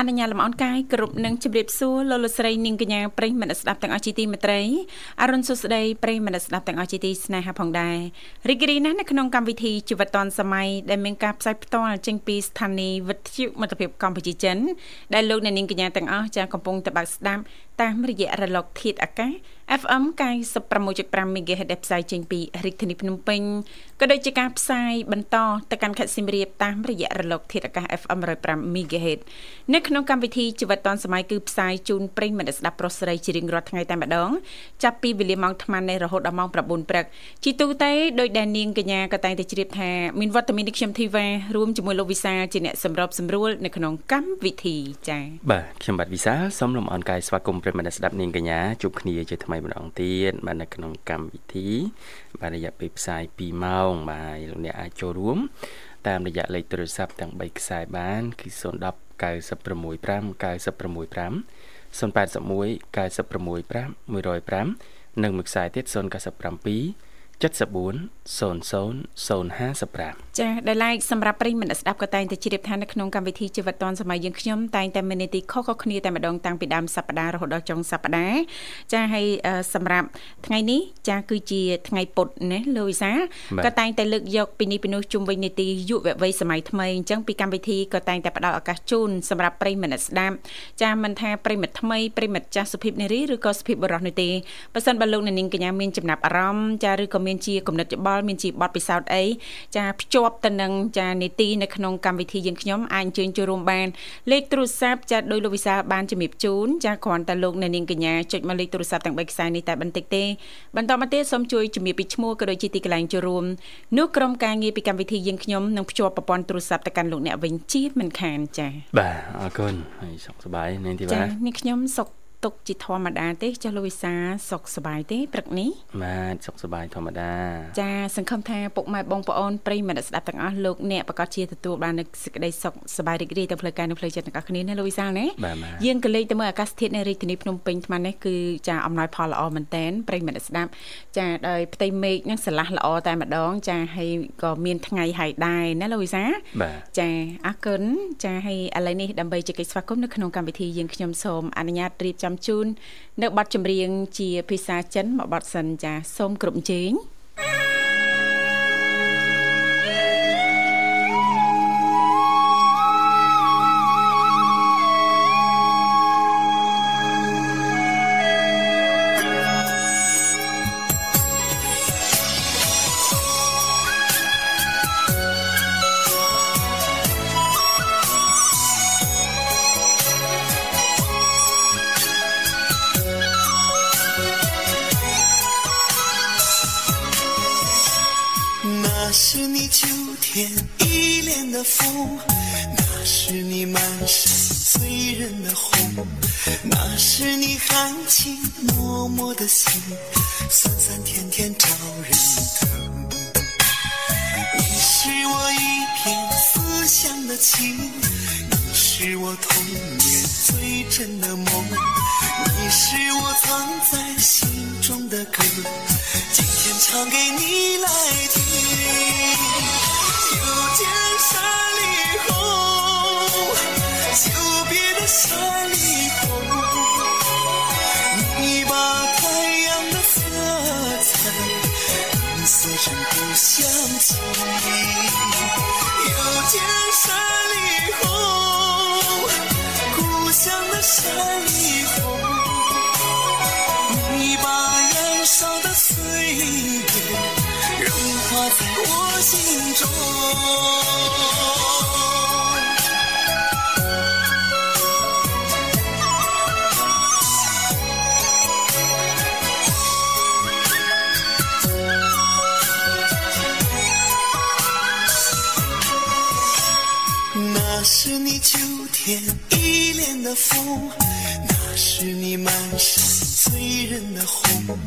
អនុញ្ញាតលំអរកាយគ្រប់នឹងជម្រាបសួរលោកលោកស្រីនាងកញ្ញាប្រិយមិត្តស្ដាប់ទាំងអស់ជាទីមេត្រីអរុនសុស្ដីប្រិយមិត្តស្ដាប់ទាំងអស់ជាទីស្នេហាផងដែររីករាយណាស់នៅក្នុងកម្មវិធីជីវិតឌွန်សម័យដែលមានការផ្សាយផ្ទាល់ចេញពីស្ថានីយ៍វិទ្យុមិត្តភាពកម្ពុជាចិនដែលលោកអ្នកនាងកញ្ញាទាំងអស់ចាកំពុងតបស្ដាប់ តាមរយៈរលកធាតុអាកាស FM 96.5 MHz ដែលផ្សាយចេញពីរាជធានីភ្នំពេញក៏ដូចជាការផ្សាយបន្តទៅកាន់ខេត្តសៀមរាបតាមរយៈរលកធាតុអាកាស FM 105 MHz នៅក្នុងកម្មវិធីជីវិតឌွန်សម័យគឺផ្សាយជូនប្រិយមិត្តស្ដាប់ប្រុសស្រីជារៀងរាល់ថ្ងៃតែម្ដងចាប់ពីវេលាម៉ោង8:00នេះរហូតដល់ម៉ោង9:00ព្រឹកជីទូទៅដោយដែលនាងកញ្ញាក៏តែងតែជ្រាបថាមានវត្តមាននេះខ្ញុំធីវ៉ារួមជាមួយលោកវិសាជាអ្នកសម្របសម្រួលនៅក្នុងកម្មវិធីចា៎បាទខ្ញុំបាទវិសាសូមលំអរកាយស្វាគមន៍ប្រិយមិត្តស្ដាប់នាងកញ្ញាជួបគ្នាជាថ្មីម្ដងទៀតបាទនៅក្នុងកម្មវិធី បាទរយៈពេលផ្សាយ2ម៉ោងបាទលោកអ្នកអាចចូលរួម តាមរយៈលេខទូរស័ព្ទទាំង3ខ្សែបានគឺ010 965 965 081 965 105និងមួយខ្សែទៀត097 740055ចាដែលឡែកសម្រាប់ប្រិយមិត្តស្ដាប់ក៏តែងតែជ្រាបថានៅក្នុងកម្មវិធីជីវិតឌွန်សម័យយើងខ្ញុំតែងតែមាននីតិខុសៗគ្នាតែម្ដងតាំងពីដើមសប្ដាហ៍រហូតដល់ចុងសប្ដាហ៍ចាហើយសម្រាប់ថ្ងៃនេះចាគឺជាថ្ងៃពុធណាលោកវិសាក៏តែងតែលើកយកពីនេះពីនោះជុំវិញនីតិយុវវ័យសម័យថ្មីអញ្ចឹងពីកម្មវិធីក៏តែងតែផ្ដល់ឱកាសជូនសម្រាប់ប្រិយមិត្តស្ដាប់ចាមិនថាប្រិយមិត្តថ្មីប្រិយមិត្តចាស់សុភាពនារីឬក៏សុភាពបុរសនោះទេបើសិនបើលោកអ្នកនាងកញ្ញាមានចំណាប់អារម្មណ៍ចាឬក៏មានជាគំនិតច្បល់មានជាបទពិសោធន៍អីចាភ្ជាប់ទៅនឹងចានីតិនៅក្នុងកម្មវិធីយើងខ្ញុំអាចអញ្ជើញចូលរួមបានលេខទូរស័ព្ទចាដោយលោកវិសាបានជំរាបជូនចាគ្រាន់តែលោកអ្នកនាងកញ្ញាចុចមកលេខទូរស័ព្ទទាំង3ខ្សែនេះតែបន្តិចទេបន្តមកទៀតសូមជួយជំរាបពីឈ្មោះក៏ដូចជាទីកន្លែងចូលរួមនោះក្រុមការងារពីកម្មវិធីយើងខ្ញុំនឹងភ្ជាប់ប្រព័ន្ធទូរស័ព្ទទៅកាន់លោកអ្នកវិញជាមិនខានចាបាទអរគុណហើយសុខសប្បាយនាងធីវ៉ាចានេះខ្ញុំសុខ ទុកជាធម្មតាទេចាស់លូវីសាសុខសប្បាយទេព្រឹកនេះបាទសុខសប្បាយធម្មតាចាសង្ឃឹមថាពុកម៉ែបងប្អូនប្រិយមិត្តស្ដាប់ទាំងអស់លោកអ្នកប្រកាសជាទទួលបាននូវសេចក្តីសុខសប្បាយរីករាយទាំងផ្លូវកាយនិងផ្លូវចិត្តទាំងអស់គ្នាណាលូវីសាណាយើងក៏លេខទៅមើលអាកាសធាតុនៅរាជធានីភ្នំពេញថ្មនេះគឺចាអំណោយផលល្អមែនតែនប្រិយមិត្តស្ដាប់ចាដោយផ្ទៃមេឃនឹងស្រឡះល្អតែម្ដង ចាហើយក៏មានថ្ងៃហើយដែរណាលូវីសាចាអរគុណចាហើយឥឡូវនេះដើម្បីជែកស្វាគមន៍នៅក្នុងកម្មវិធីយើងខ្ញុំសូមអនុញ្ញាតរៀបចំជូន នៅបទចម្រៀងជាភាសាចិនមួយបទសិនចាសូមគ្រប់ជេង 我的心酸酸甜甜招人。疼你是我一片思乡的情你是我童年最真的梦你是我藏在心中的歌今天唱给你来听。又见山里红久别的山里红想起又见山里红故乡的山里红。风。是你满山醉人的红，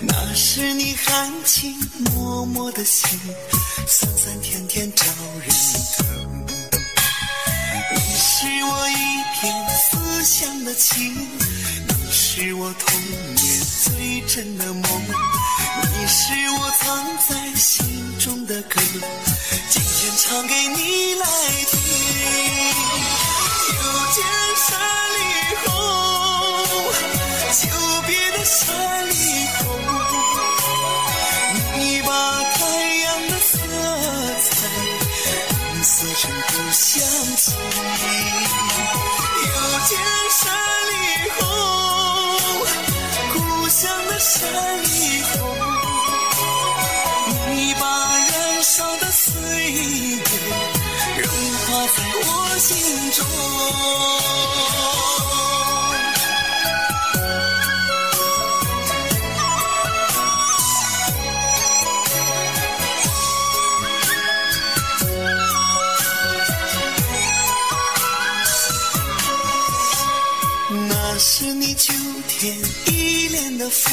那是你含情脉脉的心，酸酸甜甜招人疼。你是我一片思乡的情，你是我童年最真的梦，你是我藏在心中的歌，今天唱给你来听。又见山里红，久别的山里红，你把太阳的色彩染色成故乡情。又见山里红，故乡的山里红，你把燃烧的岁月融化在我心中。那是你秋天依恋的风，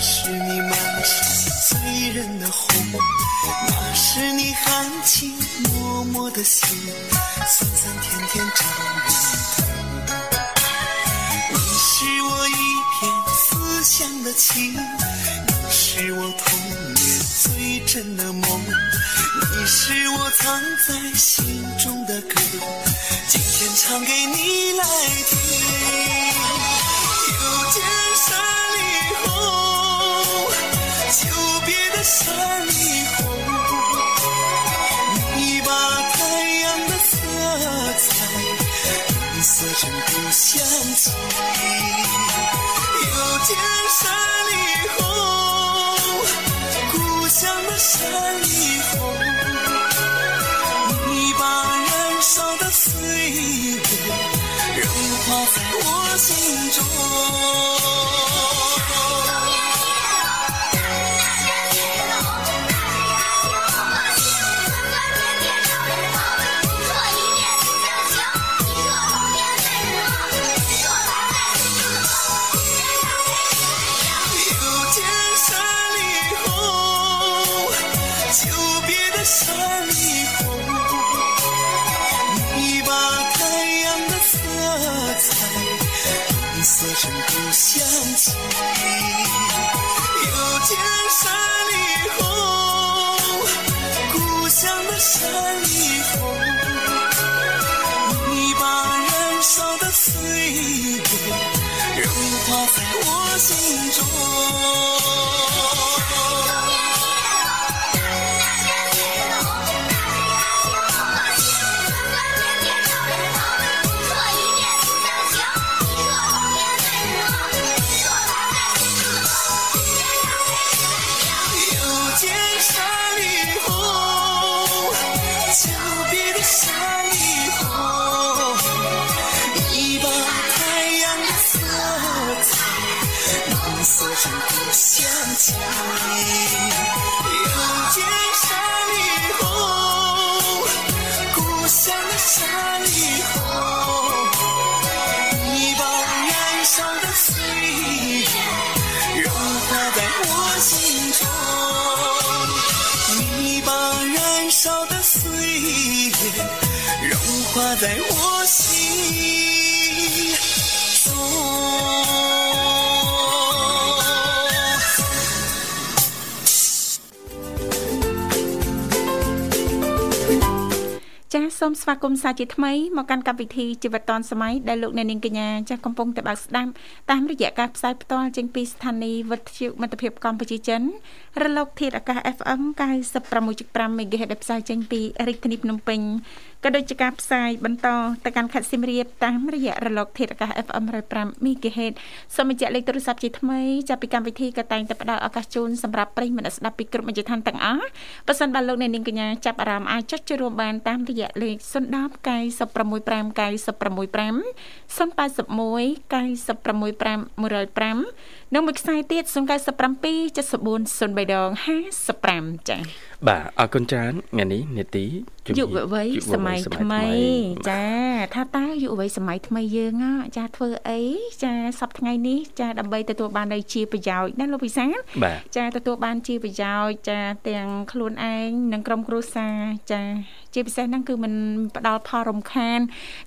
是你满山醉人的红，那是你含情脉脉的心，酸酸甜甜招人疼。你是我一片思乡的情，你是我童年最真的梦，你是我藏在心中的歌，今天唱给你来听。又见山里红，山里红你把太阳的色彩浓缩成故乡情又见山里红故乡的山里红你把燃烧的岁月融化在我心中。想起。又见山里红，故乡的山里红，你把燃烧的岁月融化在我心中。月融化在我心中。 ចាសសូមស្វាគមន៍សាជាថ្មីមកកាន់កម្មវិធីជីវិតឌွန်សម័យដែលលោកអ្នកនាងកញ្ញាចាស់កំពុងតែបើកស្ដាប់តាមរយៈការផ្សាយផ្ទាល់ចេញពីស្ថានីយ៍វិទ្យុមិត្តភាពកម្ពុជាចិនរលកធាតុអាកាស FM 96.5 MHz ដែលផ្សាយចេញពីរាជធានីភ្នំពេញ ក៏ដូចជាការផ្សាយបន្តទៅកាន់ខេត្តសៀមរាបតាមរយៈរលក ធាតុអាកាស FM 105 MHz សូមបញ្ជាក់លេខទូរស័ព្ទជាថ្មីចាប់ពីកម្មវិធីក៏តែងតែផ្ដល់ឱកាសជូនសម្រាប់ប្រិយមិត្តស្ដាប់ពីគ្រប់មជ្ឈដ្ឋានទាំងអស់បើសិនបើលោកអ្នកនាងកញ្ញាចាប់អារម្មណ៍អាចចុចចូលរួមបានតាមរយៈលេខ010 965 965 081 965 105និងមួយខ្សែទៀត097 74 03ដង55ចា៎បាទអរគុណច្រើនថ្ងៃនេះនេតិ យុវវ័យសម័យថ្មីចាថាតើយុវវ័យសម័យថ្មីយើងចាធ្វើអីចាសប្តាហ៍ថ្ងៃនេះចាដើម្បីទទួលបាននៅជាប្រយោជន៍ណាលោកវិសាលចាទទួលបានជាប្រយោជន៍ចាទាំងខ្លួនឯងនិងក្រុមគ្រួសារចាជាពិសេសហ្នឹងគឺมันផ្ដល់ផលរំខាន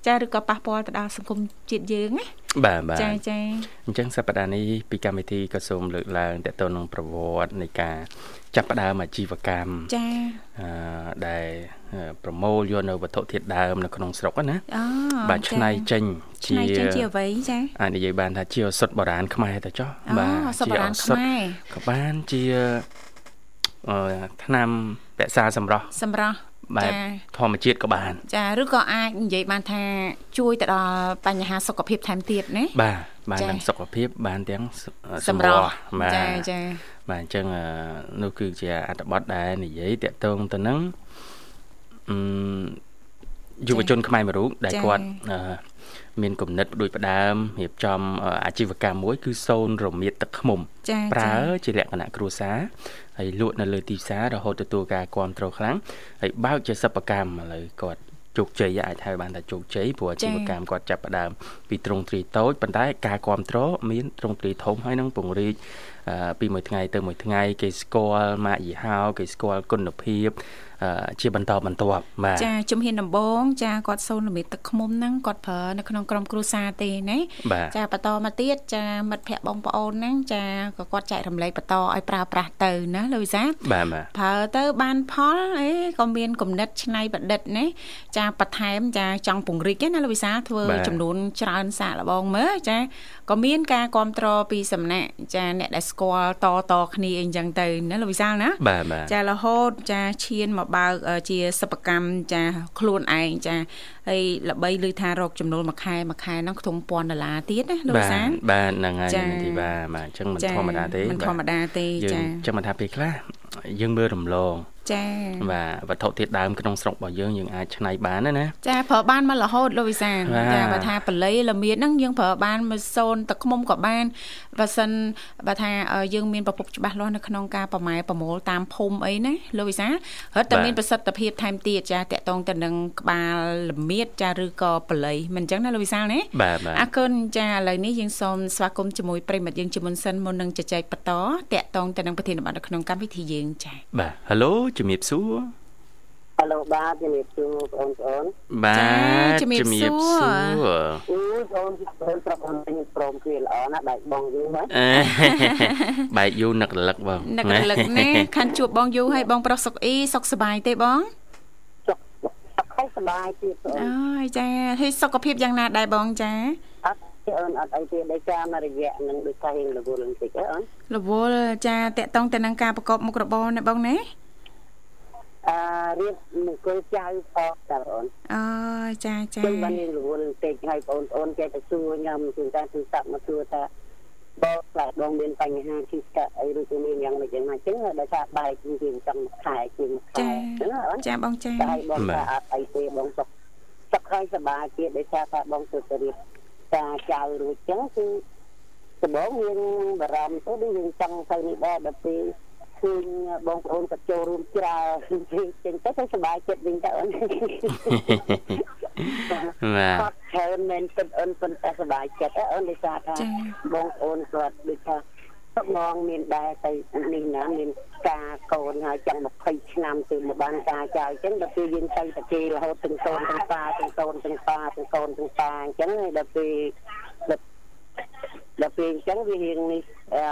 ចាឬក៏ប៉ះពាល់ទៅដល់សង្គមជាតិយើងណាបាទបាទចាចាអញ្ចឹងសប្តាហ៍នេះពីកម្មវិធីក៏សូមលើកឡើងតទៅនឹងប្រវត្តិនៃការ ចាប់ផ្ដើមអាជីវកម្មចាអឺដែលប្រមូលយកនៅវត្ថុធាតុដើមនៅក្នុងស្រុកណាអូបាទឆ្នៃចេញជាឆ្នៃចេញជាអ្វីចាអាចនិយាយបានថាជាសុទ្ធបុរាណខ្មែរទៅចុះបាទសុទ្ធបុរាណខ្មែរក៏បានជាអឺឆ្នាំរក្សាសម្រស់សម្រស់ បែបធម្មជាតិក៏បាន ចាឬក៏អាចនិយាយបានថាជួយទៅដល់បញ្ហាសុខភាពថែមទៀតណាបាទបានទាំងសុខភាពបានទាំងសម្រស់បាទចាចាបាទអញ្ចឹងនោះគឺជាអត្ថបទដែលនិយាយតកតងទៅនឹងអឺយុវជនខ្មែរមួយរូបដែលគាត់មានគំនិតផ្ដួចផ្ដើមរៀបចំអាជីវកម្មមួយ គឺសូនរមៀតទឹកឃ្មុំប្រើជាលក្ខណៈគ្រួសារ ហើយលក់នៅលើទីផ្សាររហូតទទួលការគ្រប់គ្រងខ្លាំងហើយបើកជាសិប្បកម្មឥឡូវគាត់ជោគជ័យអាចហៅបានថាជោគជ័យព្រោះអាជីវកម្មគាត់ចាប់ផ្ដើមពីទ្រង់ទ្រីតូចប៉ុន្តែការគ្រប់គ្រងមានទ្រង់ទ្រីធំហើយនឹងពង្រីកពីមួយថ្ងៃទៅមួយថ្ងៃគេស្គាល់ម៉ាកយីហោគេស្គាល់គុណភាពជាបន្តបន្ទាប់បាទចាជំហានដំបូងចាគាត់សូនលំិតទឹកឃុំហ្នឹងគាត់ប្រើនៅក្នុងក្រុមគ្រួសារទេណាចាបន្តមកទៀតចាមិត្តភ័ក្តិបងប្អូនហ្នឹងចាក៏គាត់ចែករំលែកបន្តឲ្យប្រើប្រាស់ទៅណាលោកវិសាបាទប្រើទៅបានផលអេក៏មានគំនិតច្នៃប្រឌិតណាចាបន្ថែមចាចង់ពង្រីកណាលោកវិសាធ្វើចំនួនច្រើនសាកល្បងមើលចាក៏មានការគ្រប់គ្រងពីសំណាក់ចាអ្នកដែលស្គាល់តតគ្នាអីចឹងទៅណាលោកវិសាលណាចារហូតចាឈានមកបើកជាសិប្បកម្មចាខ្លួនឯងចាហើយល្បីឮថារកចំណូលមួយខែមួយខែហ្នឹងខ្ទង់1000ដុល្លារទៀតណាលោកសានបាទហ្នឹងហើយទីបាទបាទអញ្ចឹងមិនធម្មតាទេមិនធម្មតាទេចាអញ្ចឹងមិនថាពេលខ្លះយើងមើលរំលង ចាបាទវត្ថុធាតុដើមក្នុងស្រុករបស់យើងយើងអាចច្នៃបានណាចាប្រើបានមករហូតលោកវិសាចាបើថាបល័យល្មៀតហ្នឹងយើងប្រើបានមួយសូនទឹកខ្មុំក៏បានបើសិនបើថាយើងមានប្រភពច្បាស់លាស់នៅក្នុងការប្រម៉ែប្រមូលតាមភូមិអីណាលោកវិសារត់តែមានប្រសិទ្ធភាពថែមទៀតចាតកតងទៅនឹងក្បាលល្មៀតចាឬក៏បល័យមិនអញ្ចឹងណាលោកវិសាណាអរគុណចាឥឡូវនេះយើងសូមស្វាគមន៍ជាមួយប្រិមិត្តយើងជាមុនសិនមុននឹងជជែកបន្តតកតងទៅនឹងប្រធានបទនៅក្នុងកម្មវិធីយើងចាបាទ Halo ជំរាបសួរហៅលោកបាទជំរាបសួរបងប្អូនបាទជំរាបសួរអូយបងបងប្រាប់បងខ្ញុំព្រមគ្នាល្អណាស់បែកបងយូរហ្នឹងបែកយូរនឹករលឹកបងនឹករលឹកណាខានជួបបងយូរហើយបងប្រុសសុខអ៊ីសុខសប្បាយទេបងសុខសប្បាយទៀតបងអូយចាហើយសុខភាពយ៉ាងណាដែរបងចាអត់អូនអត់អីទេដោយសារមករយៈនឹងដូចតែរវល់បន្តិចអើអូនរវល់ចាតកតងទៅនឹងការប្រកបមុខរបរណាបងណា អឺរៀបមង្គលចៅផងតាបងអូចាចាខ្ញុំបានរវល់បន្តិចហើយបងប្អូនចេះតែសួរខ្ញុំគឺការទូរស័ព្ទមកសួរថាបងខ្លះបងមានបញ្ហាជីស្កាអីឬក៏មានយ៉ាងម៉េចយ៉ាងម៉េចចឹងដោយសារបែកជាចង់ខែជាខែហ្នឹងចាបងចាហើយបងថាអត់អីទេបងសុខសុខហើយសប្បាយទៀតដោយសារថាបងទៅរៀបការចៅរួចចឹងគឺដំបូងយើងបារម្ភទៅដូចយើងចង់ទៅនេះដែរដល់ពេល ឃើញបងប្អូនក៏ចូលរួមច្រើនចឹងទៅទៅសប្បាយចិត្តវិញទៅអូនបាទច្រើនមែនពិតអូនប៉ុន្តែសប្បាយចិត្តអូនដោយសារថាបងប្អូនគាត់ដូចថាទឹកងងមានដែរទៅនេះណាមានការកូនហើយចង់20ឆ្នាំទៅមកបានការចៅអញ្ចឹងដល់ពេលយើងទៅតាគេរហូតទាំងកូនទាំងប៉ាទាំងកូនទាំងប៉ាទាំងកូនទាំងប៉ាអញ្ចឹងដល់ពេលដល់ពេលអញ្ចឹងវារៀងនេះអឺ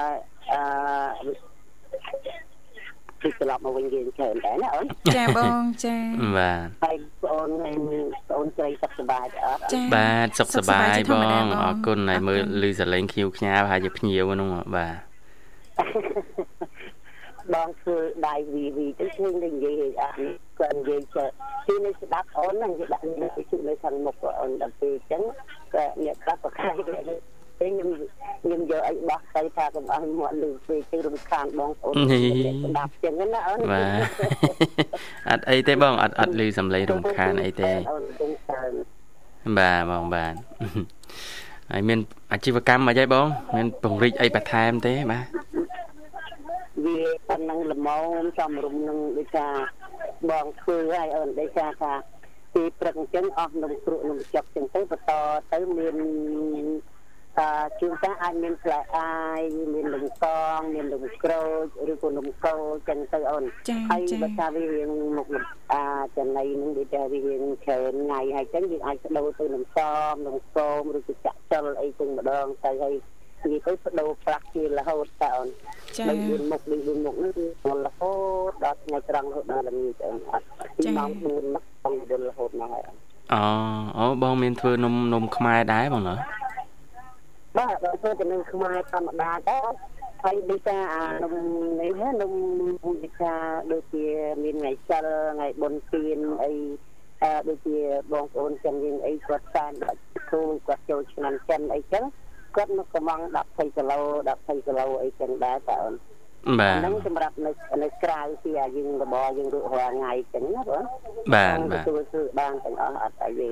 អឺ គឺត្រឡប់មកវិញយើងច្រើនដែរណាអូនចាបងចាបាទហើយបងអូនបងស្រីសុខសប្បាយអត់បាទសុខសប្បាយបងអរគុណហើយមើលឮសលេងខ្ញៀវខ្ញាវហើយជាភ្ញៀវហ្នឹងបាទបងធ្វើដៃវីវីទៅឃើញតែនិយាយអត់គាត់និយាយចេះទីនេះស្ដាប់អូនហ្នឹងនិយាយដាក់នៅជុំនៅខាងមុខអូនដល់ពេលអញ្ចឹងក៏អ្នកខ្លះប្រខែក ទេខ្ញុំខ្ញុំយកអីបោះទៅថាកុំឲ្យមាត់លឺពេកទៅរំខានបងប្អូនស្ដាប់ចឹងណាអូនបាទអត់អីទេបងអត់អត់លឺសំឡេងរំខានអីទេបាទបងបាទហើយមានអាជីវកម្មអីហើយបង មានពង្រីកអីបន្ថែមទេបាទវាប៉ុណ្ណឹងល្មមសំរុំនឹងដូចថាបងធ្វើហើយអូនដោយសារថាពីព្រឹកអញ្ចឹងអស់នំគ្រក់នំចុកអញ្ចឹងទៅបន្តទៅមានអឺ ជួនកាលអាចមានផ្លែអាយមាននំកងមាននំក្រូចឬក៏នំកោចឹងទៅអូនចាហើយចាបើថាវារៀងមុខអាចំណៃនឹងដូចថាវារៀងច្រើនថ្ងៃហើយចឹងយើងអាចបដូរទៅនំសមនំគមឬក៏ចាក់ចុលអីចឹងម្ដងទៅហើយនិយាយទៅបដូរប្រាក់ជារហូតតើអូនចាបី4មុខដូច4មុខនេះគឺរហូតដល់ថ្ងៃត្រង់រហូតដល់ល្ងាចចឹងអត់ពីម៉ោង4មកបងយល់រហូតមកហើយអូអូបងមានធ្វើនំនំខ្មែរដែរបងណា បាទដល់ធ្វើទៅនឹងខ្មែរធម្មតាទៅហើយដូចថាអានំនេះណានំវិសាដូចជាមានថ្ងៃសិលថ្ងៃបុណ្យទានអីអឺដូចជាបងប្អូនចិនយើងអីគាត់សែនដល់គ្រូគាត់ចូលឆ្នាំចិនអីចឹងគាត់មកកំង10 20គីឡូ10 20គីឡូអីចឹងដែរតើអូនបាទហ្នឹងសម្រាប់នៅនៅក្រៅពីអាយើងរបរយើងរករាល់ថ្ងៃចឹងណាបងបាទបាទទទួលធ្វើបានទាំងអស់អត់អីទេបា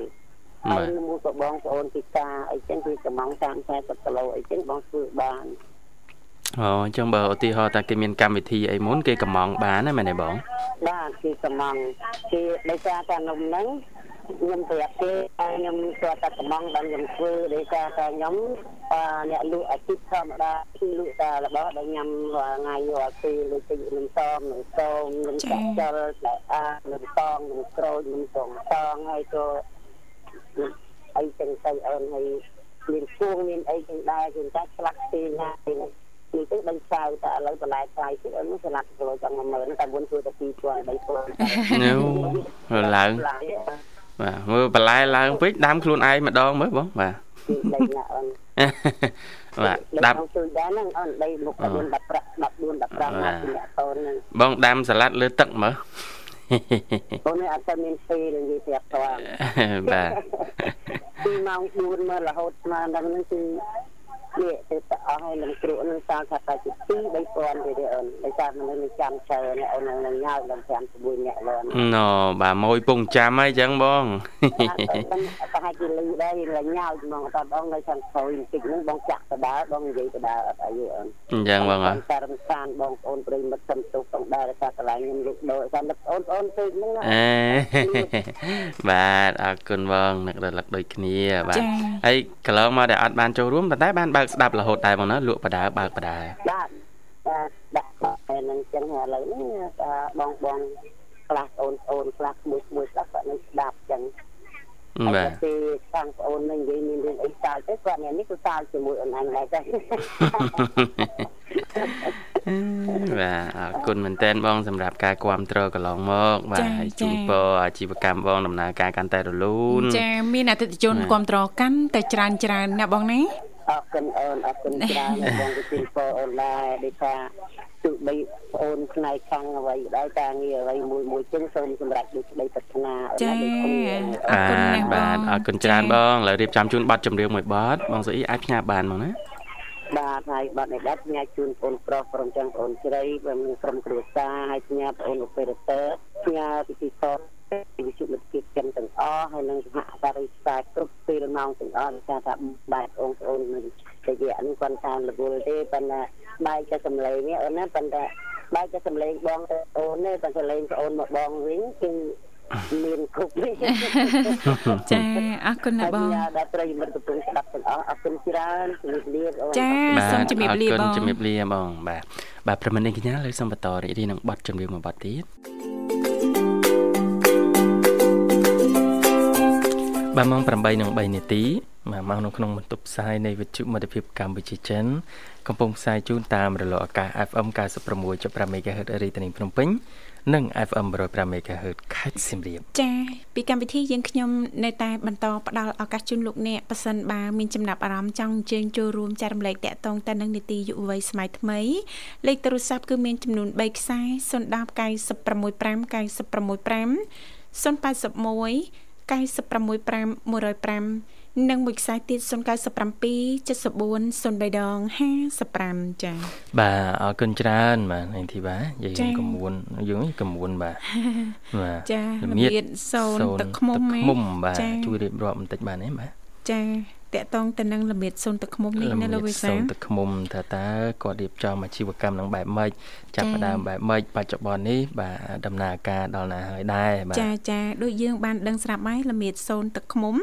ហើយទមួយក៏បងប្អូនពិការអីចឹងគឺកំង30 40គីឡូអីចឹងបងធ្វើបានអូអញ្ចឹងបើឧទាហរណ៍ថាគេមានកម្មវិធីអីមុនគេកំងបានណាមែនទេបងបាទគឺកំងគឺដោយសារតែនំហ្នឹងខ្ញុំប្រាប់គេថាខ្ញុំគាត់តែកំងដល់ខ្ញុំធ្វើដោយសារតែខ្ញុំអឺអ្នកលក់អាជីពធម្មតាគឺលក់តែរបស់ដែលញ៉ាំរាល់ថ្ងៃរាល់ពេលដូចជានំសមនំសោមនំចាក់ចលតែអានំតងនំក្រូចនំសងតងហើយក៏ អីចឹងទៅអូនហើយមានគួងមានអីចឹងដែរគឺតែឆ្លាក់ទីណាទីនេះគឺទៅដឹងចៅតែឥឡូវបន្លែថ្លៃទៀតអូនឆ្លាក់គីឡូចង់10000តែមុនគឺតែ2000 3000ញូឡើងបាទមើលបន្លែឡើងពេកដាំខ្លួនឯងម្ដងមើលបងបាទគឺដីណាអូនបាទដាំខ្ញុំជួយដែរហ្នឹងអូនដីមុខ14 14 15មកពីអ្នកកូនហ្នឹងបងដាំសាឡាត់លើទឹកមើល កូននេះអត់ទៅមានពេលនិយាយប្រាប់តើបាទពីម៉ោង4មករហូតស្មានដល់ហ្នឹងគឺនេះទៅទៅអស់ហើយនឹងគ្រូនឹងសាលថាតែជា2 3000ទេអូនដោយសារមនុស្សនឹងចាំច្រើនអូននឹងញ៉ៅដល់5 6នាក់ឡើនណូបាទម៉ួយពងចាំហើយចឹងបងតែឲ្យគេលឺដែរយើងញ៉ៅហ្មងអត់បងនៅខាងក្រោយបន្តិចហ្នឹងបងចាក់ទៅដើរបងនិយាយទៅដើរអត់អីទេអូនអញ្ចឹងបងហ៎តែរំខានបងប្អូនប្រិយមិត្តសំទុកផងដែរថាកន្លែងខ្ញុំលុកដោតាមនឹកអូនអូនពេកហ្នឹងណាអេបាទអរគុណបងនឹករលឹកដូចគ្នាបាទចាហើយកន្លងមកដែលអត់បានចូលរួមប៉ុន្តែបានបើកស្ដាប់រហូតដែរបងណាលក់បដាបើកបដាបាទបាទដាក់តែនឹងចឹងឥឡូវនេះបងបងខ្លះអូនអូនខ្លះមួយមួយខ្លះគាត់នៅស្ដាប់ចឹងបាទ គាត់នេះគឺសាលជាមួយអូនអញដែរចឹងបាទអរគុណមែនតើបង សម្រាប់ការគ្រប់គ្រងកន្លងមកបាទចា៎ហើយជូនចា៎ពរអាជីវកម្មបងដំណើរការកាន់តែរលូនចាមានអតិថិជនបាទគ្រប់ត្រកាន់តែច្រើនច្រើនណាបងណាអរគុណអូនអរគុណច្រើនបងទៅជូនពរអូនដែរដូចថាទោះបី ប្អូនផ្នែកខាងអ្វីក៏ដោយការងារអ្វីមួយមួយចឹងសូមសម្រាប់ដូចក្តីប្រាថ្នាអូនចាណាដូចគ្នាអរគុណណាស់បងបាទអរគុណច្រើនបងឥឡូវរៀបចំជូនប័ណ្ណចម្រៀងមួយប័ណ្ណបងសុអ៊ីអាចផ្ញើបានមកណាបាទហើយបាត់នេះដែរផ្ញើជូនបងប្រុសព្រមទាំងបងស្រីព្រមទាំងក្រុមគ្រួសារហើយផ្ញើបងអូពេរ៉ាទ័រផ្ញើពិធីសតវិទ្យុមិត្តភាពចិនទាំងអស់ហើយនឹងសហការីស្កាគ្រប់ពេលម៉ោងទាំងអស់ថាថាបាទបងប្អូននឹងតែវាអត់គាត់តាមរវល់ទេប៉ុន្តែបែកតែសម្លេងនេះអូនណាប៉ុន្តែ បែកតែសម្លេងបងទៅអូនទេតែសម្លេងប្អូនមកបងវិញគឺមានគ្រប់នេះចាអរគុណណាស់បងហើយដល់ប្រិយមិត្តកំពុងស្ដាប់ទាំងអស់អរគុណច្រើនជំរាបលាអូនចាបាទសូមជំរាបលាអរគុបណងជំរាបលាបងបាទបាទប្រហែលនេះកញ្ញាលើសូមបន្តរីករាយនឹងប័ណ្ណចម្រៀងមួយប័ណ្ណទៀតបាទម៉ោង8:03នាទីបាទ មកនៅក្នុងបន្ទប់ផ្សាយនៃវិទ្យុមិត្តភាពកម្ពុជាចិនកំពុងផ្សាយជូនតាមរលកអាកាស FM 96.5 MHz រាជធានីភ្នំពេញនិង FM 105 MHz ខេត្តសៀមរាបចាពីកម្មវិធីយើងខ្ញុំនៅតែបន្តផ្ដល់ឱកាសជូនលោកអ្នកប៉ះសិនបើមានចំណាប់អារម្មណ៍ចង់អញ្ជើញចូលរួមចែករំលែកតាក់ទងទៅនឹងនីតិយុវវ័យសម័យថ្មីលេខទូរស័ព្ទគឺមានចំនួន3ខ្សែ010 965 081 965 105 និងមួយខ្សែទៀត097 74 03ដង55ចា៎បាទអរគុណច្រើនបាទនាងធីបាយាយចា៎កមួនយើងនេះកមួនបាទបាទចាល្ល្មៀតសូនទឹកឃ្មុំទឹកឃ្មុំបាទចា៎ជួយរៀបរាប់បន្តិចបានទេបាទចា តកតងទៅនឹងលំមៀតសូនទឹកឃ្មុំនេះណាលោកវិសាសូនទឹកឃ្មុំថាតើគាត់រៀបចំអាជីវកម្មនឹងបែបម៉េចចាប់ផ្ដើមបែបម៉េចបច្ចុប្បន្ននេះបាទដំណើរការដល់ណាហើយដែរបាទចាចាដូចយើងបានដឹងស្រាប់ហើយលមៀតសូនទឹកឃ្មុំ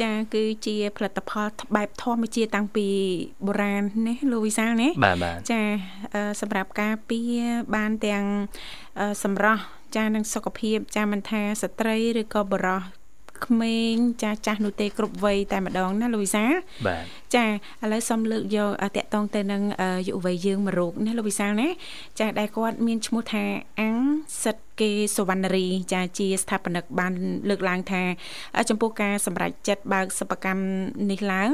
ចាគឺជាផលិតផលបែបធម្មជាតិតាំងពីបុរាណណាលោកវិសាលណាបាទបាទចាអឺសម្រាប់ការពារបានទាំងអឺសម្រស់ចានឹងសុខភាពចាមិនថាស្ត្រីឬក៏បុរស ក្មេងចាស់ចាស់នោះទេគ្រប់វ័យតែម្ដងណាលូវីសាបាទ ចាឥឡូវសូមលើកយកអ่าតកតងទៅនឹងអឺយុវវ័យយើងមួយរូបណាលោកវិសាលណាចាដែលគាត់មានឈ្មោះថាអាំងសិតគេសវណ្ណរីចាជាស្ថាបនិកបានលើកឡើងថាអ่าចំពោះការសម្រេចចិត្តបើកសិប្បកម្មនេះឡើង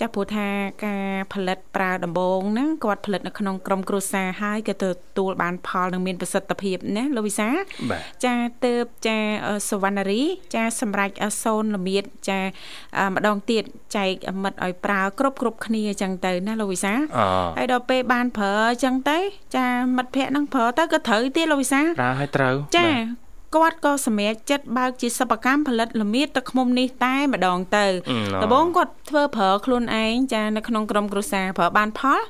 ចាព្រោះថាការផលិតប្រើដំបងហ្នឹងគាត់ផលិតនៅក្នុងក្រុមគ្រួសារហើយក៏ទទួលបានផលនិងមានប្រសិទ្ធភាពណាលោកវិសាលបាទចាទៅបចាអឺសវណ្ណរី ចាសម្រាប់អសូនលមៀតចាអឺម្ដងទៀតចែកមិត្តឲ្យប្រើគ្រប់គ្រប់គ្នាអញ្ចឹងទៅណាលោកវិសាអូហើយដល់ពេលបានប្រើអញ្ចឹងទៅចាមិត្តភ័ក្ដិហ្នឹងប្រើទៅក៏ត្រូវទៀតលោកវិសាប្រើឲ្យត្រូវចាបាទគាត់ក៏សម្រេចចិត្តបើកជាសិប្បកម្មផលិតលមៀតទឹកឃ្មុំនេះតែម្ដងទៅអឺណ៎ដំបូងគាត់ធ្វើប្រើខ្លួនឯងចានៅក្នុងក្រុមគ្រួសារប្រើបានផល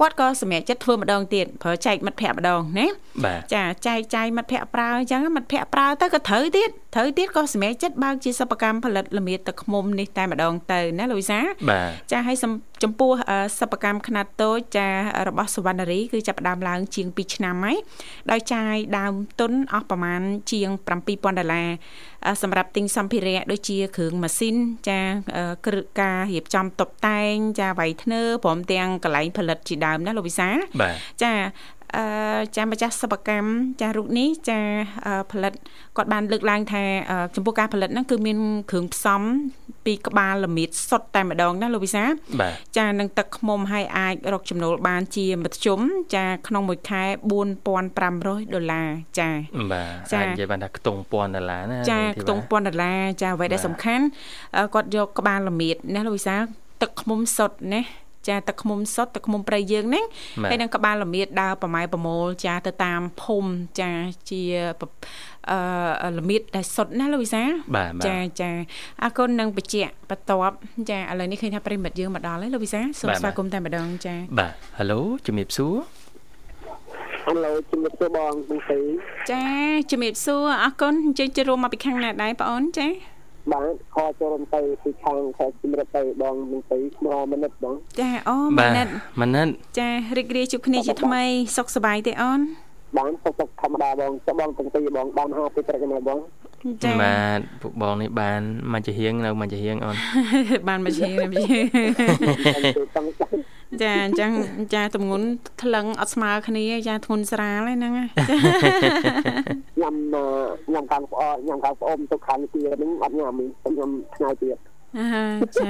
គាត់ក៏សម្រេចចិត្តធ្វើម្ដងទៀតប្រើចែកមិត្តភ័ក្ដិម្ដងណាបាទចាចែកចាយមិត្តភ័ក្ដិប្រើអញ្ចឹងមិត្តភ័ក្ដិប្រើទៅក៏ត្រូវទៀតត្រូវទៀតក៏សម្រេចចិត្តបើកជាសិប្បកម្មផលិតលមៀតទឹកឃ្មុំនេះតែម្ដងទៅណាលូវីសាបាទចាឲ្យសំចំពោះអឺសិប្បកម្មខ្នាតតូចចារបស់សវណ្ណរីគឺចាប់ផ្ដើមឡើងជាង2ឆ្នាំហើយដោយចាយដើមទុនអស់ប្រមាណជាង7000ដុល្លារអឺ សម្រាប់ទិញសម្ភារៈដូចជាគ្រឿងម៉ាស៊ីនចាអឺគ្រឿងការរៀបចំតុបតែង ចាវៃធ្នើព្រមទាំងកន្លែងផលិតជាដើមណាលោកវិសាបាទចា អឺចាម្ចាស់សិប្បកម្មចារូបនេះចាអឺផលិតគាត់បានលើកឡើងថាអឺចំពោះការផលិតហ្នឹងគឺមានគ្រឿងផ្សំពីក្បាលល្មៀតសុទ្ធតែម្ដងណាលោកវិសាបាទចានឹងទឹកឃ្មុំឲ្យអាចរកចំណូលបានជាមធ្យមចាក្នុងមួយខែ4500ដុល្លារចាបាទចាអាចនិយាយបានថាខ្ទង់ពាន់ដុល្លារណាចានាងធីវ៉ាខ្ទង់1000ដុល្លារចាអ្វីដែលបាទសំខាន់អឺគាត់យកក្បាលល្មៀតណាលោកវិសាទឹកឃ្មុំសុទ្ធណា ចាទឹកឃ្មុំសុទ្ធទឹកឃ្មុំព្រៃយើងហ្នឹងបាទហើយនឹងក្បាលល្មៀតដើរប្រម៉ែប្រមូលចាទៅតាមភូមិចាជាប្រអឺល្មៀតដែលសុទ្ធណាលោកវិសាបាទបាទចាចាអរគុណនឹងបច្ចៈបន្ទាប់ចាឥឡូវនេះឃើញថាប្រិមិត្តយើងមកដល់ហើយលោកវិសាសូមបាទស្វាគមន៍តែម្ដងចាបាទហេឡូជំរាបសួរហៅជំរាបសួរបងបងស្រីចាជំរាបសួរអរគុណអញ្ជើញចូលរួមមកពីខាងណាដែរបងអូនចា បាទខចូលរំទៅពីខាងខែជំរាបទៅបងបងស្រីស្មោមិនិតបងចាអូម៉ាបាទនិតម៉ានិតចារីករាយជួបគ្នាជាថ្មីសុខសប្បាយទេអូនបានសុខសុខធម្មតាបងចុះបងទាំងពីរបងបានហៅពីត្រឹកណាបងចាបាទពួកបងនេះបានមកជាហៀងនៅមកជាហៀងអូនបានមកជាមកជាទៅតាំង ចាស់ចាអញ្ចឹងចាទម្ងន់ថ្លឹងអត់ស្មើគ្នាចាធ្ងន់ស្រាលហ្នឹងណាចាញ៉ាំអឺញ៉ាំខាងប្អញ៉ាំខាងប្អូនទៅខាងទៀតហ្នឹងអត់ញ៉ាំទេខ្ញុំថ្ងៃទៀតអាចា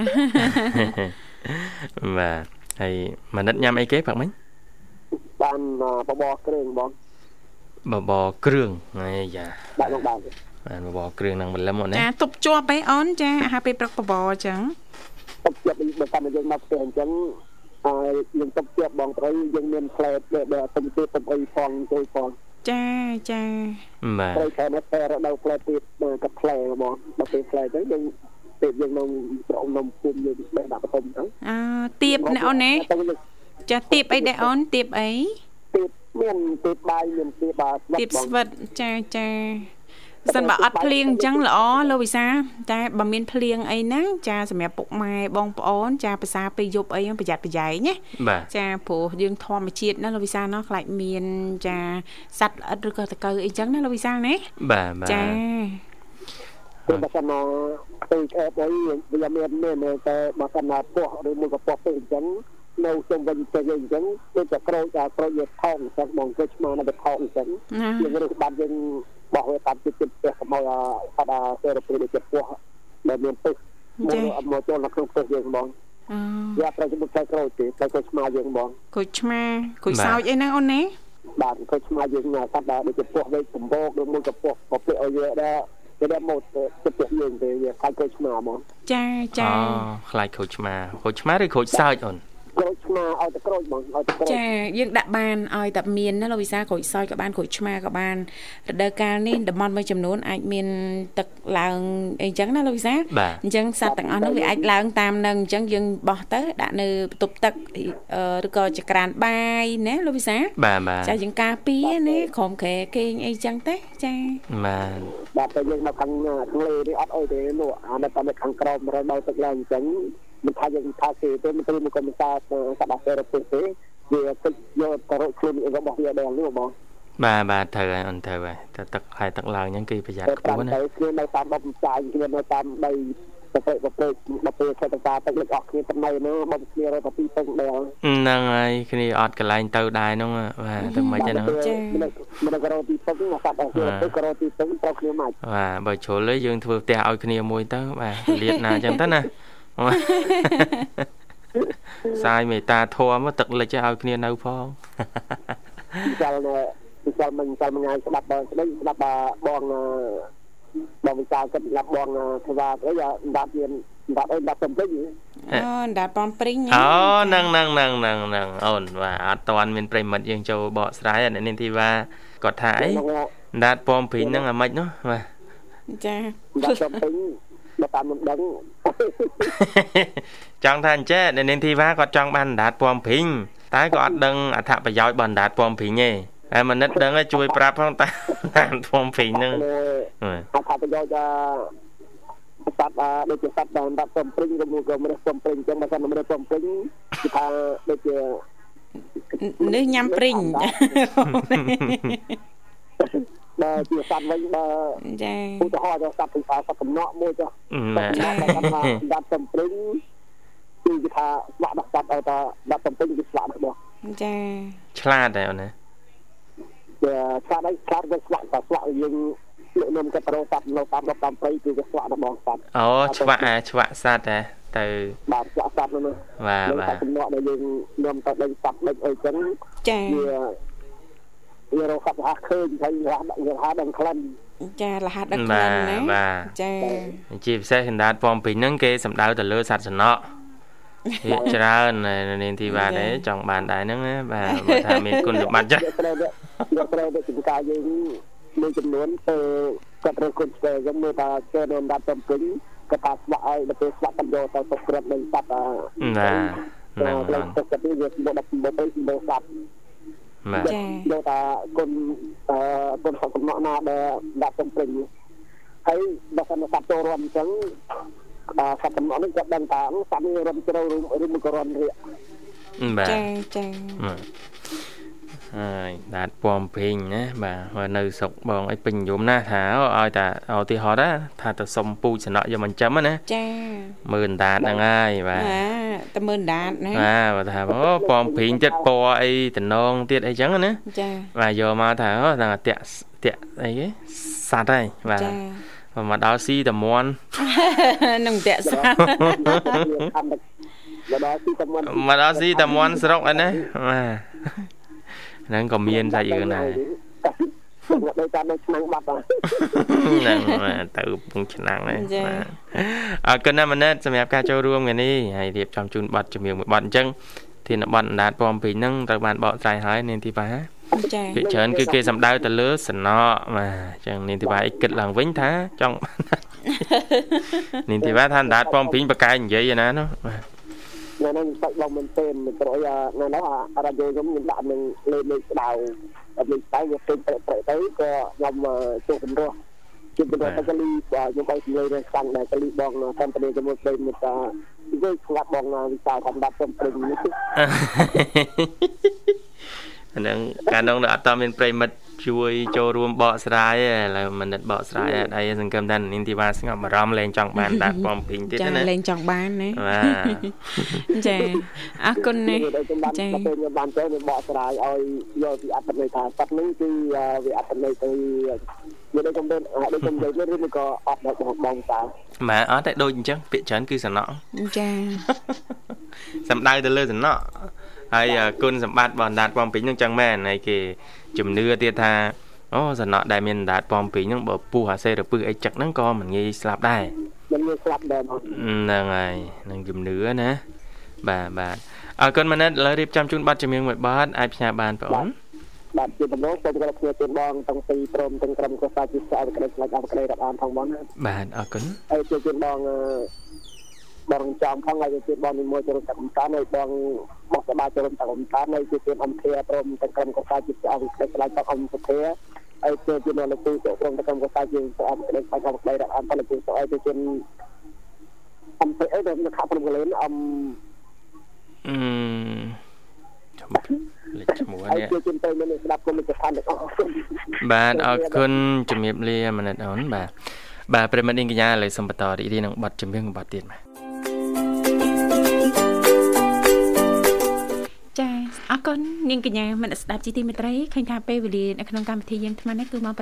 បាទហើយម៉ានិតញ៉ាំអីគេផាក់មិញបានអឺបបរគ្រឿងបងបបរគ្រឿងអាយ៉ាដាក់ក្នុងបានបានបបរគ្រឿងនឹងម្លឹមអូនណាចាទប់ជាប់ឯអូនចាអាហារពេលព្រឹកបបរអញ្ចឹងទុកចិត្តបើតាមយើងមកផ្ទះអញ្ចឹង អឺយើងទុកចិត្តបងប្អូនយើងមានផ្លែដែលដែលទុំទៀតទុំអីផងជួយផងចាចាបាទត្រូវខែនេះតែរដូវផ្លែទៀតកាត់ផ្លែបងដល់ពេលផ្លែទៅយើងពេលយើងនៅស្រោមនំភូមិយើងបែរដាក់បន្ទុំទៅអើទៀបណែអូនណាចាទៀបអីដែរអូនទៀបអីទៀតមានទៀតបាយមានទៀតបាទទៀបស្វិតចាចា សិនបើអត់ភ្លៀងអញ្ចឹងល្អលោកវិសាតែបើមានភ្លៀងអីហ្នឹងចាសម្រាប់ពុកម៉ែបងប្អូនចាភាសាពេលយប់អីហ្នឹងប្រយ័ត្នប្រយែងណាបាទចាព្រោះយើងធម្មជាតិណាលោកវិសាលណោះខ្លាចមានចាសត្វល្អិតឬក៏តកៅអីចឹងណាលោកវិសាលណាបាទបាទចាពេលបើសិនណាទៅអេបអីវាមានមានតែបើសិនណាពោះឬមួយក៏ពោះពេកអញ្ចឹងនៅជុំវិញទៅយើងអញ្ចឹងដូចតែក្រូចតែក្រូចយកថោកអញ្ចឹងបងគេឆ្មានៅតែថោកអញ្ចឹងណាយើងរឹសបានយើង បោះវាតាមចិត្តចិត្តផ្ទះកុំឲ្យអត់ដល់សេរីដូចជាពោះដែលមានទឹកមកអត់មកចូលនៅក្នុងផ្ទះយើងបងអឺវាត្រូវជំនួសខ្សែក្រូចទេខ្សែក្រូចឆ្មាយើងបងគូចឆ្មាគូចសោចអីហ្នឹងអូនណាបាទខ្សែឆ្មាយើងណាសត្វដែលដូចជាពោះដូចសម្បោកឬមួយក៏ពោះក៏ពាក់ឲ្យវាដែរគេដែរមកចិត្តផ្ទះយើងទេវាខ្សែក្រូចឆ្មាបងចាចាអូខ្លាចខូចឆ្មាខូចឆ្មាឬខូចសើចអូន ក្រូចឆ្មាឲ្យតែក្រូចបងឲ្យតែក្រូចចាយើងដាក់បានឲ្យតែមានណាលោកវិសាក្រូចសើចក៏បានក្រូចឆ្មាក៏បានរដូវកាលនេះតំបន់មួយចំនួនអាចមានទឹកឡើងអីចឹងណាលោកវិសាបាទអញ្ចឹងសត្វទាំងអស់នោះវាអាចឡើងតាមនឹងអញ្ចឹងយើងបោះទៅដាក់នៅបន្ទប់ទឹកអឺឬក៏ចក្រានបាយណាលោកវិសាបាទបាទចាយើងការពារណាក្រុមក្រែគេងអីចឹងទេចាបាទបាទតែយើងនៅខាងទន្លេនេះអត់អីទេនោះអានៅតាមខាងក្រោមរដូវទឹកឡើងអញ្ចឹង មិនថាយើងថាគេទេមិនត្រូវមកកំសាសបាសេរពុទេវាទឹកយកទៅរកខ្លួនរបស់វាដែរនោះបងបាទបាទត្រូវហើយអូនត្រូវហើយតែទឹកហើយទឹកឡើងអញ្ចឹងគេប្រយ័ត្នតែខ្ពតាមស់ណាទៅគ្នានៅតាមដុំចាយគ្នានៅតាមដីប្រទេសប្រទេសដល់ពេលខេត្តតាទឹកលិចអស់គ្នាទៅនៅនោះបំគ្នារត់ទៅពីពឹងដែរហ្នឹងហើយគ្នាអត់កន្លែងទៅដែរហ្នឹងបាទទៅមិនចឹងហ្នឹងមិនក៏រត់ទីពឹងសត្វអស់គ្នាទៅក៏រត់ទីពឹងត្រូវគ្នាមកបាទបើជ្រុលទេយើងធ្វើផ្ទះឲ្យគ្នាមួយទៅបាទលៀតណាអញ្ចឹងទៅណាបាទ សាយមេត្តាធម៌មកទឹកលិចឲ្យគ្នានៅផងចាល់នៅចាល់មិនចាល់មួយថ្ងៃស្ដាប់បងស្ដីស្ដាប់បងបងវិសាលគិតស្ដាប់បងធ្វើអីដាប់មានដាប់អីដាប់សំពេញអូដាល់ប៉ំព្រីងអូហ្នឹងហ្នឹងហ្នឹងហ្នឹងហ្នឹងអូនបាទអត់តាន់មានប្រិមិត្តយើងចូលបកស្រាយអានេះធីវ៉ាគាត់ថាអីដាតពំព្រីងហ្នឹងអាម៉េចនោះបាទចាដាប់សំពេញ បើតាមមិនដឹងចង់ថាអញ្ចេះនៅនាងធីវ៉ាគាត់ចង់បានអណ្ដាតពំព្រីងតែក៏អត់ដឹងអត្ថប្រយោជន៍របស់អណ្ដាតពំព្រីងទេតែមនិតដឹងឲ្យជួយប្រាប់ផងតាតាមពំព្រីងហ្នឹងអត្ថប្រយោជន៍សត្វដូចជាសត្វដែលដាប់សំពេញក៏មួយក៏មិនសំពេញអញ្ចឹងបើសិនមិនសំពេញគឺថាដូចជានេះញ៉ាំព្រីង បើជាសត្វវិញបើចាឧទាហរណ៍សត្វពីសត្វកំណក់មួយចុះបាទចា៎ដាប់សំព្រឹងគឺគេថាស្វាក់ដាក់សត្វឲ្យតែដាប់សំព្រឹងគឺស្វាក់របស់ចាឆ្លាតដែរអូនណាវាស្វាក់ឲ្យស្វាក់ទៅស្វាក់តែស្វាក់យើងលោកនំកាប្រូសត្វនៅតាមដល់តាមព្រៃគឺគេស្វាក់របស់សត្វអូឆ្វាក់អាឆ្វាក់សត្វដែរទៅបាទស្វាក់សត្វនោះបាទនឹងបាសទត្វកំណក់ដែលយើងញោមទៅដេញសត្វដេញអីចឹងចា វាវារកសត្វហាឃើញហើយរហយើងហៅដឹងក្លិនចារហ័សដឹកក្លិបាទនណាបាទចាជាពិសេសកណ្ដាតពំព្រីងហ្នឹងគេសំដៅទៅលើសត្វសំណក់វាច្រើននៅនាងធីវ៉ាដែរចង់បានដែរហ្នឹងណាបាទបើថាមានគុណសម្បត្តិចាស់យកត្រូវយកត្រូវទៅចំការយើងមួយចំនួនទៅគាត់រើសគុណស្វែចឹងមើលថាគេនៅដាប់សំព្រឹងគាត់ថាស្វាក់ឲ្យដល់ពេលស្វាក់គាត់យកទៅទុកក្រិតនឹងសត្វអាបាទហ្នឹងទៅហ្នឹងទុកគាត់នេះវាមកដាក់មកទៅមកសត្វ បាទចាយកថាគុណអឺគុណសត្វសំណក់ណាដែលដាក់សំព្រឹងហើយបើសិនសត្វចូលរួមអញ្ចឹងអឺសត្វសំណក់នេះគាត់ដឹងថាសត្វនេះរំជ្រៅឬមួយក៏រំរាកបាទចាចាបាទ ហើយដាតពំព្រីងណាបាទហើយនៅស្រុកបងអីពេញនិយមណាស់ថាឲ្យតែឲ្យទីហត់ណាថាទៅសុំពូជសំណក់យកមកចិញ្ចឹមណាចាមើលដាតហ្នឹងហើយបាទអាតែមើលដាតណាបាទបើថាអូពំព្រីងទៀតពណ៌អីតំណងទៀតអីចឹងណាចាបាទយកមកថាអូថាតាក់តាក់អីគេសัตว์ហើយបាទចាបើមកដល់ស៊ីតមន់នឹងតាក់សាវាខំទៅដល់ទីតំនមកដល់ស៊ីតមន់ស្រុកអីណាបាទ ហ្នឹងក៏មានសាច់រឿងដែរអ្នកដោយតាមនៅឆ្នាំងបាត់ហើយហ្នឹងបាទទៅពងឆ្នាំងហ្នឹងបាទអរគុណណាស់មនិតសម្រាប់ការចូលរួមថ្ងៃនេះហើយរៀបចំជូនប័ណ្ណជំនឿមួយប័ណ្ណអញ្ចឹងធានប័ណ្ណអណ្ដាតពំពីហ្នឹងត្រូវបានបកស្រាយហើយនាងទីបាចាភាគច្រើនគឺគេសំដៅទៅលើសំណក់បាទអញ្ចឹងនាងធីវ៉ាអីគិតឡើងវិញថាចង់នាងធីវ៉ាថាអណ្ដាតពំពីងបកកែនិយាយឯណានោះបាទ នៅនឹងសាច់បងមែនទេមិនត្រូវឲ្យនៅនោះអារ៉ាឌីខ្ញុំខ្ញុំដាក់នឹងលេខលេខស្ដៅដល់លេខស្ដៅវាពេញប្រែប្រែទៅក៏ខ្ញុំជួបជំរោះជួបជំរោះទៅកលីខ្ញុំឲ្យលេខរឿងខ្លាំងដែរកលីបងតាមប្រទេសជាមួយពេលមកថានិយាយស្ងាត់បងវិសាលថាដាប់សំព្រឹងនេះ អាហ្នឹងកាលនោះនៅអត់តមានប្រិមិត្តជួយចូលរួមបកស្រាយទេឥឡូវមនិតបកស្រាយអត់អីសង្ឃឹមថានាងធីវ៉ាស្ងប់អារម្មណ៍លែងចង់បានដាតពំពីងទៀតចាណាលេងចង់បានណាបាទចាអរគុណណាស់ដែលខ្ញុំបានចាទៅខ្ញុំបានទៅខ្ញុំបកស្រាយឲ្យយកពីអត្ថន័យថាសត្វនេះគឺវាអត្ថន័យទៅវាដូចខ្ញុំដូចខ្ញុំនិយាយឬមួយក៏អត់ដល់បងបងតាបាទអត់តែដូចអញ្ចឹងពាក្យច្រើនគឺសំណក់ចាសំដៅទៅលើសំណក់ ហើយគុណសម្បត្តិរបស់អណ្ដាតពំពីងហ្នឹងចឹងមែនហើយគេជំនឿទៀតថាអូសំណក់ដែលមានអណ្ដាតពំពីងហ្នឹងបើពុះអាសេរពឹសអីចឹកហ្នឹងក៏មិនងាយស្លាប់ដែរមិនមានស្លាប់ដែរបងហ្នឹងហើយនឹងជំនឿណាបាទបាទអអរគុណម៉ាណិតឥឡូវរៀបចំជូនប័ណ្ណចម្រៀងមួយប័ណ្ណអាចផ្ញើបានបងអូនបាទជាដំណងសូមគោរពគ្នាជូនបងទាំងពីរព្រមទាំងក្រុមគ្រួសារជាស្អាតក្តីខ្លាចអបក្តីរាប់អានផងបងណាបាទអរគុណហើយជាជូនបងអឺ បងចំផងហើយជាបងនិមន្តចូលរួមតកំតានហើយបងបោះសបាចូលរួមតកំតានហើយជាជូនអំធាព្រមទាំងក្រុមគ្រួសារជាស្អាតក្តីខ្លាចបងអំសុធាហើយជាជូនលោកគ្រូចូលរួមទាំងក្រុមគ្រួសារជាស្អាតក្តីខ្លាចអបក្តីរាប់អានផលលោកគ្រូសូមឲ្យជាជូនអំទៅអីដែលខាប់ព្រមកលេនអំអឺលេខឈ្មោះហើយនេះជាជូនទៅមានស្ដាប់គុំជាឋានទាំងអស់បាទអរគុណជំរាបលាម៉ាណិតអូនបាទបាទប្រិមត្តនាងកញ្ញាឥឡូវសូមបន្តរីករាយនឹងប័ណ្ណចម្រៀងប័ណ្ណទៀតបាទ ចាអរគុណនាងកញ្ញាមនស្សស្ដាប់ជីទីមេត្រីឃើញថាពេលវេលានៅក្នុងកម្មវិធីយើងថ្មនេះគឺម៉ោង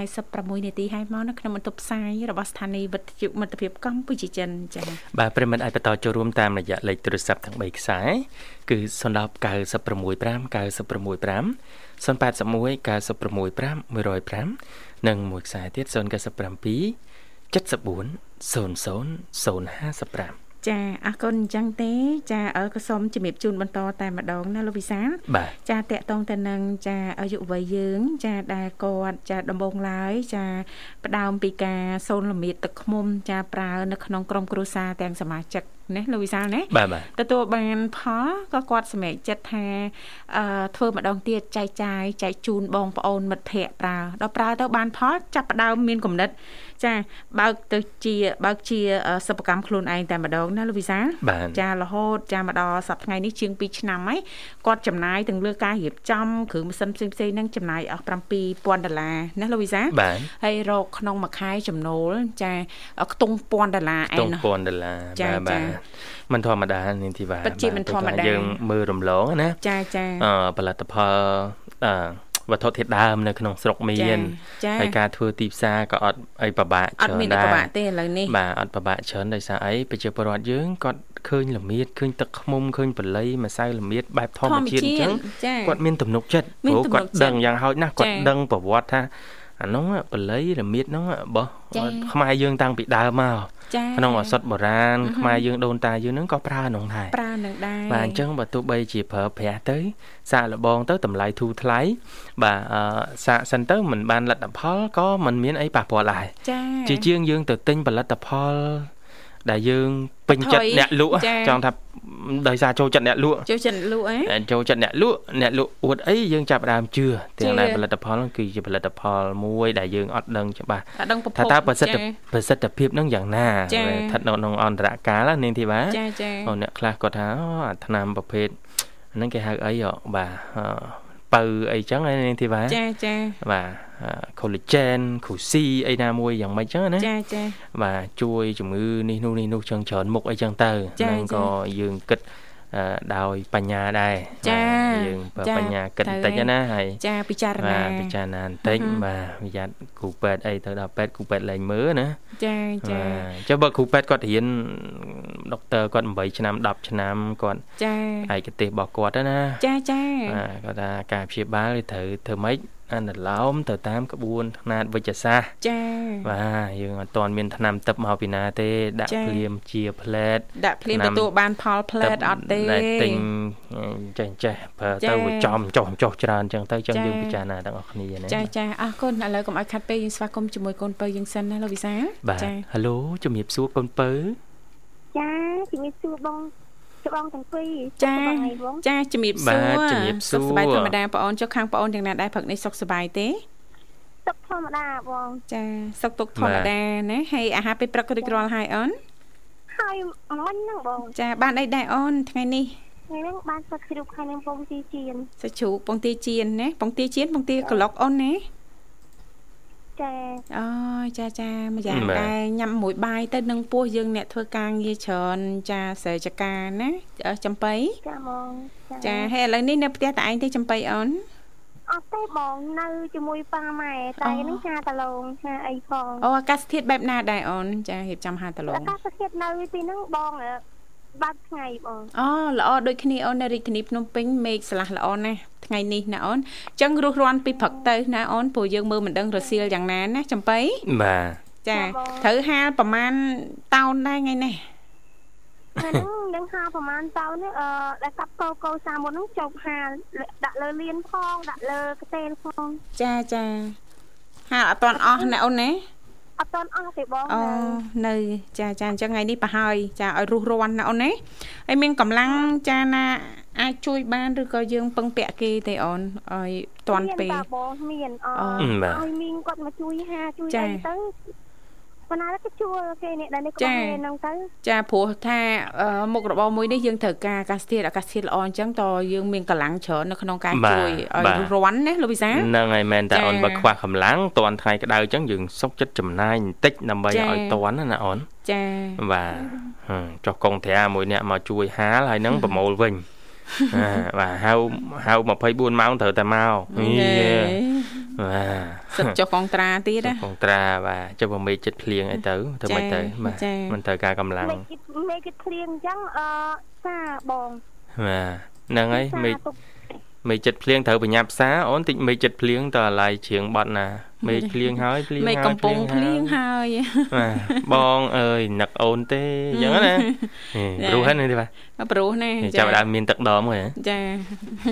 8:46នាទីហើយមកនៅក្នុងបន្ទប់ផ្សាយរបស់ស្ថានីយ៍វិទ្យុមិត្តភាពកម្ពុជាចិនចាបាទប្រិមត្តអាចបន្តចូលរួមតាមរយៈលេខទូរស័ព្ទទាំង3ខ្សែគឺ010 965 965 081 965 105និងមួយខ្សែទៀត097 74 00 055 ចាអរគុណអញ្ចឹងទេ ចាអើក៏សូមជំរាបជូនបន្តតែម្ដងណាលោកវិសាលបាទចាតកតងទៅនឹងចាអាយុវ័យយើង ចាដែលគាត់ចាដំបងឡើយចាផ្ដើមពីការសូនលមៀតទឹកឃ្មុំចាប្រើនៅក្នុងក្រុមគ្រួសារទាំងសមាជិកណាលោកវិសាលណាបាទបាទទទួលបានផលក៏គាត់សម្រេចចិត្តថាអឺធ្វើម្ដងទៀតចែកចាយចែកជូនបងប្អូនមិត្តភ័ក្តិប្រើដល់ប្រើទៅបានផលចាប់ផ្ដើមមានគំនិត ចាបើកទៅជាបើកជាអឺសិប្បកម្មខ្លួនឯងតែម្ដងណាលោកវិសាលបាទចារហូតចាមកដល់សប្តាហ៍ថ្ងៃនេះជាង2ឆ្នាំហើយគាត់ចំណាយទាំងលើការរៀបចំគ្រឿងម៉ាស៊ីនផ្សេងផ្សេងៗហ្នឹងចំណាយអស់7000ដុល្លារណាលោកវិសាបាទហើយរកក្នុងមួយខែចំណូលចាខ្ទង់1000ដុល្លារឯតុងណោះពាន់ដុល្លារចាបាទចាបាទមិនធម្មតានាងធីវ៉ាពិតជាមិនធម្មតាព្រោះថាយើងមើលរំលងណាចាចាអឺផលិតផលអឺ វត្ថុធាតុដើមនៅក្នុងស្រុកមានចាហើយការធ្វើទីផ្សារក៏អត់អីពិបាកអត់មានអីពិបាកទេឥឡូវនេះបាទអត់ពិបាកច្រើនដោយសារអីប្រជាពលរដ្ឋយើងគាត់ឃើញល្មៀតឃើញទឹកឃ្មុំឃើញបល័យម្សៅល្មៀតបែបធម្មជាតិអញ្ចឹងចាគាត់មានទំនុកចិត្តមានព្រោះទំគានុកត់ចិត្តដឹងយ៉ាងហោចណាស់គាត់ចាដឹងប្រវត្តិថា អានោះបល័យល្មៀតនោះបោះចាខ្មែរយើងតាំងពីដើមមកចាក្នុងឱសថបុរាណខ្មែរយើងដូនតាយើងហ្នឹងក៏ប្រើក្នុងដែរប្រើនឹងដែរបាទអញ្ចឹងបើទោះបីជាប្រើប្រាស់ទៅ សាកល្បងទៅតម្លៃធូរថ្លៃបាទអឺសាកសិនទៅមិនបានលទ្ធផលក៏មិនមានអីប៉ះពាល់ដែរចាជាជាងយើងទៅទិញផលិតផល ដែលយើងពេញចិត្តថយអ្នកលក់ចាចង់ថាដោយសារចូលចិត្តអ្នកលក់ចូលចិត្តលក់អីចូលចិត្តអ្នកលក់អ្នកលក់អួតអីយើងចាប់ផ្ដើមជឿទាំងជឿដែលផលិតផលហ្នឹងគឺជាផលិតផលមួយដែលយើងអត់ដឹងច្បាស់អត់ដឹងប្រភថាពតើប្រសិទ្ធចាប្រសិទ្ធភាពហ្នឹងយ៉ាងណាចាដែលស្ថិតនៅក្នុងអន្តរកាលណានាងធីវ៉ាចាចាអូអ្នកខ្លះគាត់ថាអូអាថ្នាំប្រភេទហ្នឹងគេហៅអីហ៎បាទ អឺបើអីចឹងឯនាងធីវ៉ាចាចាបាទអឺ collagen គ្រូស៊ីអីណាមួយយ៉ាងម៉េចចឹងណាចាចាបាទជួយជំងឺនេះនោះនេះនោះចឹងច្រើនមុខអីចឹងទៅចាហ្នឹងចាក៏យើងគិតអឺ ដោយបញ្ញាដែរចាបាទយើងប្រើចាបញ្ញាគិតត្រូវបន្តិចហើយណាហើយចាពិចារណាបាទពិចារណាបន្តិចហឹមបាទប្រយ័ត្នគ្រូពេទ្យអីទៅដល់ពេទ្យគ្រូពេទ្យលែងមើលណាចាចាបាទចុះបើគ្រូពេទ្យគាត់រៀនដុកទ័រគាត់8ឆ្នាំ10ឆ្នាំគាត់ចាឯកទេសរបស់គាត់ណាចាចាបាទគាត់ថាការព្យាបាលគឺត្រូវធ្វើម៉េចអនុលោមទៅតាមក្បួនខ្នាតវិជ្ជសាស្ត្រចាបាទយើងអត់ទាន់មានថ្នាំទឹកមកពីណាទេ ដាក់ចា៎ភ្លាមជាផ្លែតដាក់ភ្លាមឆ្នាំទទួលបានផលផ្លែតអត់ទេដែលទិញចេះចេះប្រើចា៎ទៅវាចំចុះចុះច្រើនអញ្ចឹងទៅអញ្ចឹងចា៎យើងពិចារណាទាំងអស់គ្នាណាចាចាអរគុណឥឡូវកុំឲ្យខាត់ពេកយើងស្វាគមន៍ជាមួយកូនពៅយើងសិនណាលោកវិសាលបាទចាហៅឡូជំរាបសួរកូនពៅចាជំរាបសួរបង ច្បងទាំងពីរចាបងហើយបងចាជំរាបសួបាទរជំរាបសួរសុខសប្បាយធម្មតាបងអូនចុះខាងបងអូនយ៉ាងណាដែរព្រឹកនេះសុខសប្បាយទេទុកធម្មតាបងចាសុខទុក្ខធម្មតាណាហើយអាហារពេលព្រឹករួចរាល់ហើយអូនហើយអង្លាញ់ហ្នឹងបងចាបានអីដែរអូនថ្ងៃនេះថ្ងៃហ្នឹងបានសឹកជ្រូកហើយនឹងពងទីជៀនសាច់ជ្រូកពងទាចៀនណាពងទាចៀនពងទាក្លុកអូនណា ចាអូយចាចាម្យ៉ាងដែរញ៉ាំមួយបាយទៅនឹងពោះយើងអ្នកធ្វើការងារច្រើនចាស្រែចការណាអឺចំបៃចាបងចាហើយឥឡូវនេះនៅផ្ទះតែឯងទេចំបៃអូនអត់ទេបងនៅជាមួយប៉ាម៉ែតែហ្នឹងហាតឡងហាអីផងអូអាកាសធាតុបែបណាដែរអូនចារៀបចំហាតឡអាងកាសធាតុនៅទីហ្នឹងបងអឺ បាត់ថ្ងៃបងអូល្អដូចគ្នាអូននៅរាជធានីភ្នំពេញមេឃស្លាស់ល្អណាស់ថ្ងៃនេះណាអូនអញ្ចឹងរស់រាន់ពីព្រឹកទៅណាអូនព្រោះយើងមើលមិនដឹងរសៀលយ៉ាងណាណាចំបៃបាទចាត្រូវហាលប្រហែលតោនដែរថ្ងៃនេះហើយហ្នឹងយើងហាលប្រហែលតោនេះអឺដែលកាប់កោកោសាមុនហ្នឹងចុកហាលដាក់លើលៀនផងដាក់លើកតេលផងចាចាហាលអត់តាន់អស់ណាអូនណា អត់តន់អស់ទេបងអូនៅចាចាអញ្ចឹងថ្ងៃនេះប្រហើយ ចាឲ្យរុះរាន់ណាអូនណាហើយមានកម្លាំងចាណាអាចជួយបានឬក៏យើងពឹងពាក់គេទេអូនឲ្យតាន់ពេលមានតាបងមានអអូឲ្យមីងគាត់មកជួយហាជួយចាអីទៅ ប៉ុន្តែក៏ជួលគេនេះដែរនេះក៏ចាបានហ្នឹងទៅចាព្រោះថាអឺមុខរបរមួយនេះយើងត្រូវការអាកាសធាតុអាកាសធាតុល្អអញ្ចឹងតយើងមានកម្លាំងច្រើននៅក្នុងការបាទជួយឲ្យបាទរាន់ណាលោកវិសាហ្នឹងហើយមែនតែចាអូនបើខ្វះកម្លាំងតន់ថ្ងៃក្តៅអញ្ចឹងយើងសុកចិត្តចំណាយបន្តិចដើម្បីចាឲ្យតន់ណាណាអូនចាបាទហឹមចុះកងត្រាមួយអ្នកមកជួយហាលហើយនឹងប្រមូលវិញអាបាទហៅហៅ24ម៉ោងត្រូវតែមកយេ បាទសិតចុះកងត្រាទៀតណាកងត្រាបាទចុះបើមេចិត្តភ្លៀងអីទៅទៅមិនទៅបាទចាមិនត្រូវការកម្លាំងមេគិតមេគិតភ្លៀងអញ្ចឹងអឺសាបងបាទហ្នឹងហើយសាមេទុក មេចិត្តភ្លៀងត្រូវបញ្ញាផ្សាអូនតិចមេចិត្តភ្លៀងតើអាឡ័យជ្រៀងបត់ណាមេភ្លៀងហើយភ្លៀងមេហើយកំពុងភ្លៀងហើយហើយបាទបងអើយនឹកអូនទេអញ្ចឹងណាចាព្រោះហ្នឹងទេបាទព្រោះណាចាប់ផ្ដើមមានទឹកដមហើយហ៎ចា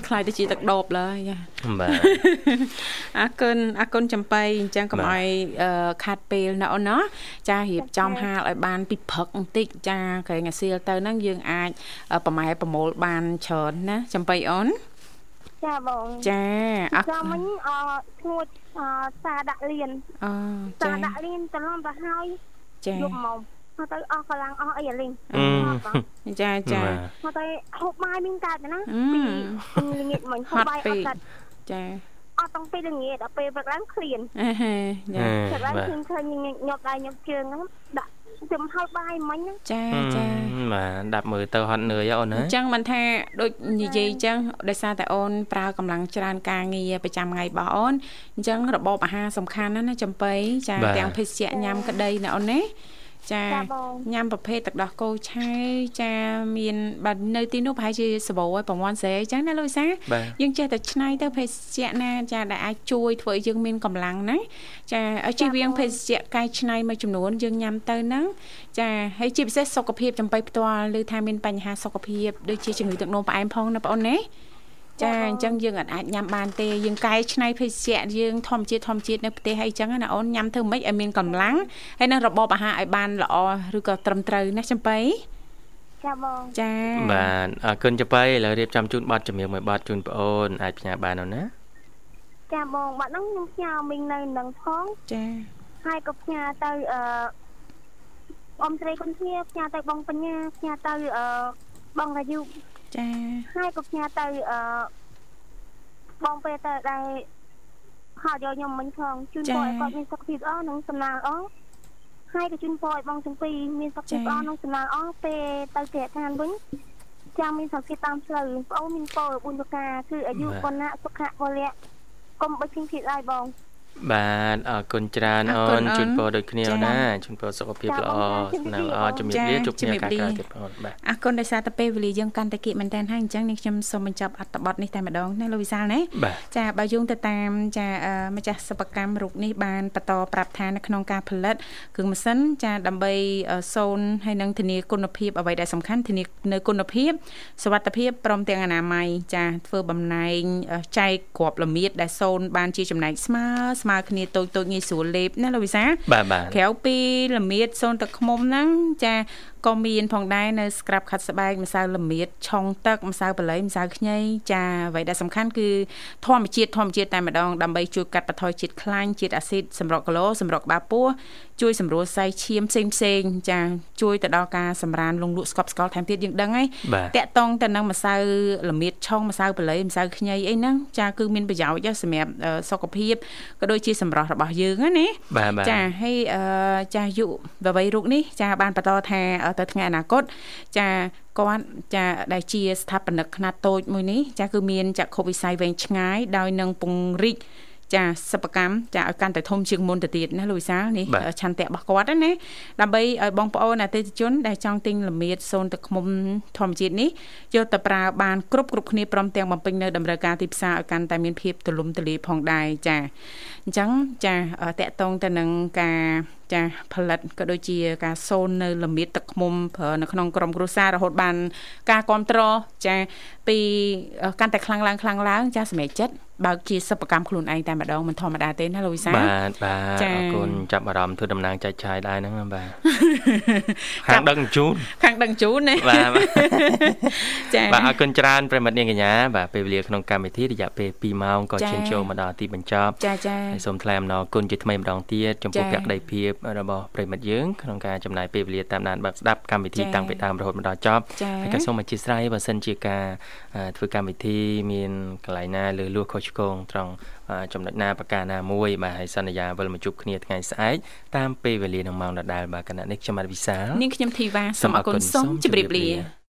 ខ្លាយទៅជាទឹកដបឡើយចាបាទអរគុណអរគុណចំបៃអញ្ចឹងកុំបាទឲ្យអឺខាត់ពេលណាអូនណាចារៀបចំហាលឲ្យបានពីព្រឹកបន្តិចចាក្រែងអាសៀលទៅហ្នឹងយើងអាចអឺប្រម៉ែប្រមូលបានច្រើនណាចំបៃអូន ចាបងចាអរគុចាំណមិញអឈ្ងួតអសាដាក់លៀនអូសាចាដាក់លៀនទៅឡំទៅហើយចាយប់មកមកទៅអស់កម្លាំងអស់អីអាលីងអឺចាចាបាទមកទៅហូបបាយមានកើតណាអឺពីល្ងាចមិញហូបបាយអត់កើតចាអត់តាំងពីល្ងាចដល់ពេលព្រឹកឡើងឃ្លានអេហេចាព្រឹកឡើងបាទឃើញឃើញញាប់ដៃញាប់ជើងហ្នឹងដាក់ ខ្ញុំហូបបាយមិញហ្នឹងចាចាបាទដាប់មើលទៅហត់នឿយហ៎អូនណាអញ្ចឹងមិនថាដូចនិយាយអញ្ចឹងដោយសារតែអូនប្រើកម្លាំងច្រើនការងារប្រចាំថ្ងៃរបស់អូនអញ្ចឹងរបបអាហារសំខាន់ណាស់ណាចំបៃចាទាំងភេសជ្ជៈញ៉ាំក្តីណាអូនណា ចាចាបងញ៉ាំប្រភេទទឹកដោះគោឆៅចាមានបាទនៅទីនោះប្រហែលជាសបោឲ្យប្រមន់ស្រែអញ្ចឹងណាលោកវិសាបាទយើងចេះតែឆ្នៃទៅភេសជ្ជៈណាចាដែលអាចជួយធ្វើឲ្យយើងមានកម្លាំងណាចាឲ្យជៀសវាងភេសជ្ជៈកែច្នៃមួយចំនួនយើងញ៉ាំទៅហ្នឹងចាហើយជាពិសេសសុខភាពចំបៃផ្ទាល់ឬថាមានបញ្ហាសុខភាពដូចជាជំងឺទឹកនោមផ្អែមផងណាបងអូនណា ចាអញ្ចឹងយើងអាចអាចញ៉ាំបានទេយើងកែច្នៃភេសជ្ជៈយើងធម្មជាតិធម្មជាតិនៅប្រទេសហើយអញ្ចឹងណាអូនញ៉ាំធ្វើម៉េចឲ្យមានកម្លាំងហើយនឹងរបបអាហារឲ្យបានល្អឬក៏ត្រឹមត្រូវណាចំបៃចាបងចាបាទអរគុណចំបៃឥឡូវរៀបចំជូនប័ណ្ណជំរាបមួយប័ណ្ណជូនបងអូនអាចផ្ញើបានអូនណាចាបងបាត់ហ្នឹងខ្ញុំផ្ញើមីងនៅនឹងផងចាហើយក៏ផ្ញើទៅអឺអមស្រីគុនធាផ្ញើទៅបងបញ្ញាផ្ញើទៅអឺបងរាយុ ចាហើយក៏ផ្ញើទៅអឺបងពេលទៅដែរហៅយកខ្ញុំមិញផងជូនពរឲ្យគាត់មានសុខភាពល្អនិងសំណាងល្អហើយក៏ជូនពរឲ្យបងទាំងពីរមានសុខភាពល្អនិងសំណាងល្អពេលទៅគេឋានវិញចាំមានសុខភាពតាមផ្លូវបងអូនមានពរ4ប្រការគឺអាយុវណ្ណៈសុខៈពលៈកុំបិទជាងទៀតឡើយបង បាទអរគុណច្រើនអរអូគុណនអូនជូនពរដូចគ្នាចា៎អូនណាជូនពរសុខភាពចា៎ល្អបងចា៎សំណាងល្អជំរាបចា៎លាជួបគ្នាជំរាបការក្រោយលាទៀតបងអូនបាទអរគុណដោយសារតែពេលវេលាយើងកាន់តែគៀកមែនតើហើយអញ្ចឹងនេះខ្ញុំសូមបញ្ចប់អត្ថបទនេះតែម្ដងណាលោកវិសាលណាបាទចាបើយោងទៅតាមចាអឺម្ចាស់សិប្បកម្មរូបនេះបានបន្តប្រាប់ថានៅក្នុងការផលិតគ្រឿងម៉ាស៊ីនចាដើម្បីអឺសូនហើយនឹងធានាគុណភាពអ្វីដែលសំខាន់ធានានៅគុណភាពសុវត្ថិភាពព្រមទាំងអនាម័យចាធ្វើបំណែងអឺចែកគ្រាប់ល្មៀតដែលសូនបានជាចំណែកស្មើស្មើគ្នាតូចតូចងាយស្រួលលេបណាលោកវិសាលបាទបាទក្រៅពីល្មៀតសូនទឹកឃ្មុំហ្នឹងចា ក៏មានផងដែរនៅ scrap ខាត់ស្បែកម្សៅល្មៀតឆុងទឹកម្សៅបល័យម្សៅខ្ញីចាអ្វីដែលសំខាន់គឺធម្មជាតិធម្មជាតិតែម្ដងដើម្បីជួយកាត់បន្ថយជាតិខ្លាញ់ជាតិអាស៊ីតសម្រក់គីឡូសម្រក់ក្បាលពោះជួយសម្រួលសៃឈាមផ្សេងផ្សេងៗចាជួយទៅដល់ការសម្រានលងលក់ស្កប់ស្កល់ថែមទៀតយើងដឹងហើយបាទតាក់តងទៅនឹងម្សៅល្មៀតឆុងម្សៅបល័យម្សៅខ្ញីអីហ្នឹងចាគឺមានប្រយោជន៍ណាស់សម្រាប់អឺសុខភាពក៏ដូចជាសម្រស់របស់យើងណាណាបាទបាទចាហើយអឺចាយុវវ័យរូបនេះចាបានបន្តថាអឺទៅថ្ងៃអនាគតចាគាត់ចាដែលជាស្ថាបនិកខ្នាតតូចមួយនេះចាគឺមានចក្ខុវិស័យវែងឆ្ងាយដោយនឹងពង្រីកចាសិប្បកម្មចាឲ្យកាន់តែធំជាងមុនទៅទៀតណាលោកវិសាលនេះបាទឆន្ទៈរបស់គាត់ណាណាដើម្បីឲ្យបងប្អូនអតិថិជនដែលចង់ទិញល្មៀតសូនទឹកឃ្មុំធម្មជាតិនេះយកទៅប្រើបានគ្រប់គ្រប់គ្នាព្រមទាំងបំពេញនៅតម្រូវការទីផ្សារឲ្យកាន់តែមានភាពទូលំទូលាយផងដែរចាអញ្ចឹងចាអឺតកតងទៅនឹងការ ចាផលិតក៏ដូចជាការសូននៅលំមៀតទឹកឃ្មុំប្រើនៅក្នុងក្រុមគ្រួសាររហូតបាន ការគ្រប់គ្រងចាពីកាន់តែខ្លាំងឡើងខ្លាំងឡើងចាសម្រេចចិត្ត បើកជាសិប្បកម្មខ្លួនឯងតែម្ដងមិនធម្មតាទេណាលោកវិសាបាទបាទអរគុណចាប់អារម្មណ៍ធ្វើដំណើរចែកឆាយដែរហ្នឹងបាទខាងដឹកជូនខាងដឹកជូនណាបាទចាបាទអរគុណច្រើនប្រិមិត្តនាងកញ្ញាបាទពេលវេលាក្នុងកម្មវិធីរយៈពេល2ម៉ោងក៏ឈានចូលមកដល់ទីបញ្ចប់ចាចាហើយសូមថ្លែងអំណរគុណជាថ្មីម្ដងទៀតចំពោះភក្ដីភាពរបស់ប្រិមិត្តយើងក្នុងការចំណាយពេលវេលាតាមដានបើកស្ដាប់កម្មវិធីតាំងពីដើមរហូតមកដល់ចប់ហើយក៏សូមអធិស្ឋានបើសិនជាការធ្វើកម្មវិធីមានកន្លែងណាលើលួសខុសឆ្គងត្រង់ចំណុចណាប្រការណាមួយបាទហើយសន្យាវិលមកជួបគ្នាថ្ងៃស្អែកតាមពេលវេលានឹងម៉ោងដដែលបាទគណៈនេះខ្ញុំបាទវិសាលនាងខ្ញុំធីវ៉ាសូមអរគុណសូមជម្រាបលា